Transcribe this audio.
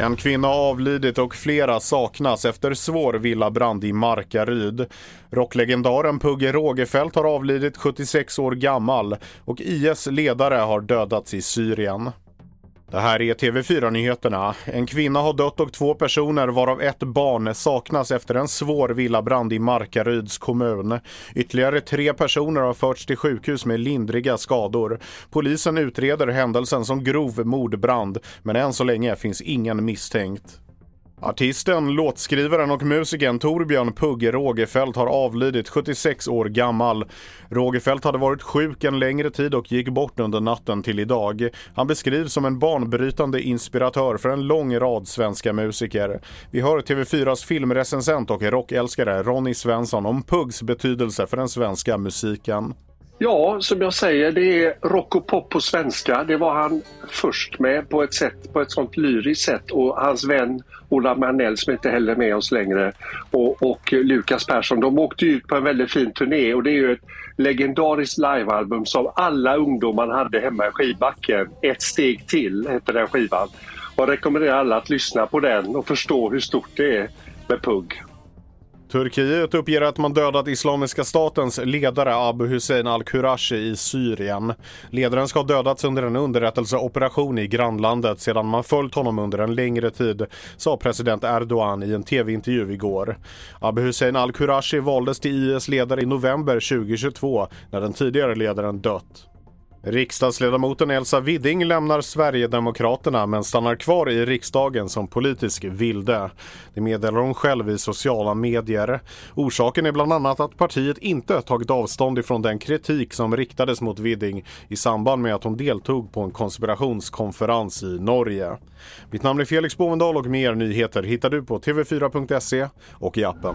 En kvinna har avlidit och flera saknas efter svår villabrand i Markaryd. Rocklegendaren Pugge Rogefeldt har avlidit 76 år gammal och IS ledare har dödats i Syrien. Det här är TV4-nyheterna. En kvinna har dött och två personer, varav ett barn, saknas efter en svår villabrand i Markaryds kommun. Ytterligare tre personer har förts till sjukhus med lindriga skador. Polisen utreder händelsen som grov mordbrand, men än så länge finns ingen misstänkt. Artisten, låtskrivaren och musikern Torbjörn Pugge Rogefeldt har avlidit 76 år gammal. Rogefeldt hade varit sjuk en längre tid och gick bort under natten till idag. Han beskrivs som en banbrytande inspiratör för en lång rad svenska musiker. Vi hör TV4s filmrecensent och rockälskare Ronny Svensson om Puggs betydelse för den svenska musiken. Ja, som jag säger, det är rock och pop på svenska. Det var han först med på ett sätt, på ett sånt lyriskt sätt och hans vän Ola Manell som inte heller är med oss längre och, och Lukas Persson, de åkte ut på en väldigt fin turné och det är ju ett legendariskt livealbum som alla ungdomar hade hemma i skivbacken. Ett steg till hette den skivan. Och jag rekommenderar alla att lyssna på den och förstå hur stort det är med Pugg. Turkiet uppger att man dödat Islamiska statens ledare Abu Hussein al-Qurashi i Syrien. Ledaren ska ha dödats under en underrättelseoperation i grannlandet sedan man följt honom under en längre tid, sa president Erdogan i en tv-intervju igår. Abu Hussein al-Qurashi valdes till IS ledare i november 2022 när den tidigare ledaren dött. Riksdagsledamoten Elsa Widding lämnar Sverigedemokraterna men stannar kvar i riksdagen som politisk vilde. Det meddelar hon själv i sociala medier. Orsaken är bland annat att partiet inte tagit avstånd ifrån den kritik som riktades mot Widding i samband med att hon deltog på en konspirationskonferens i Norge. Mitt namn är Felix Bovendal och mer nyheter hittar du på tv4.se och i appen.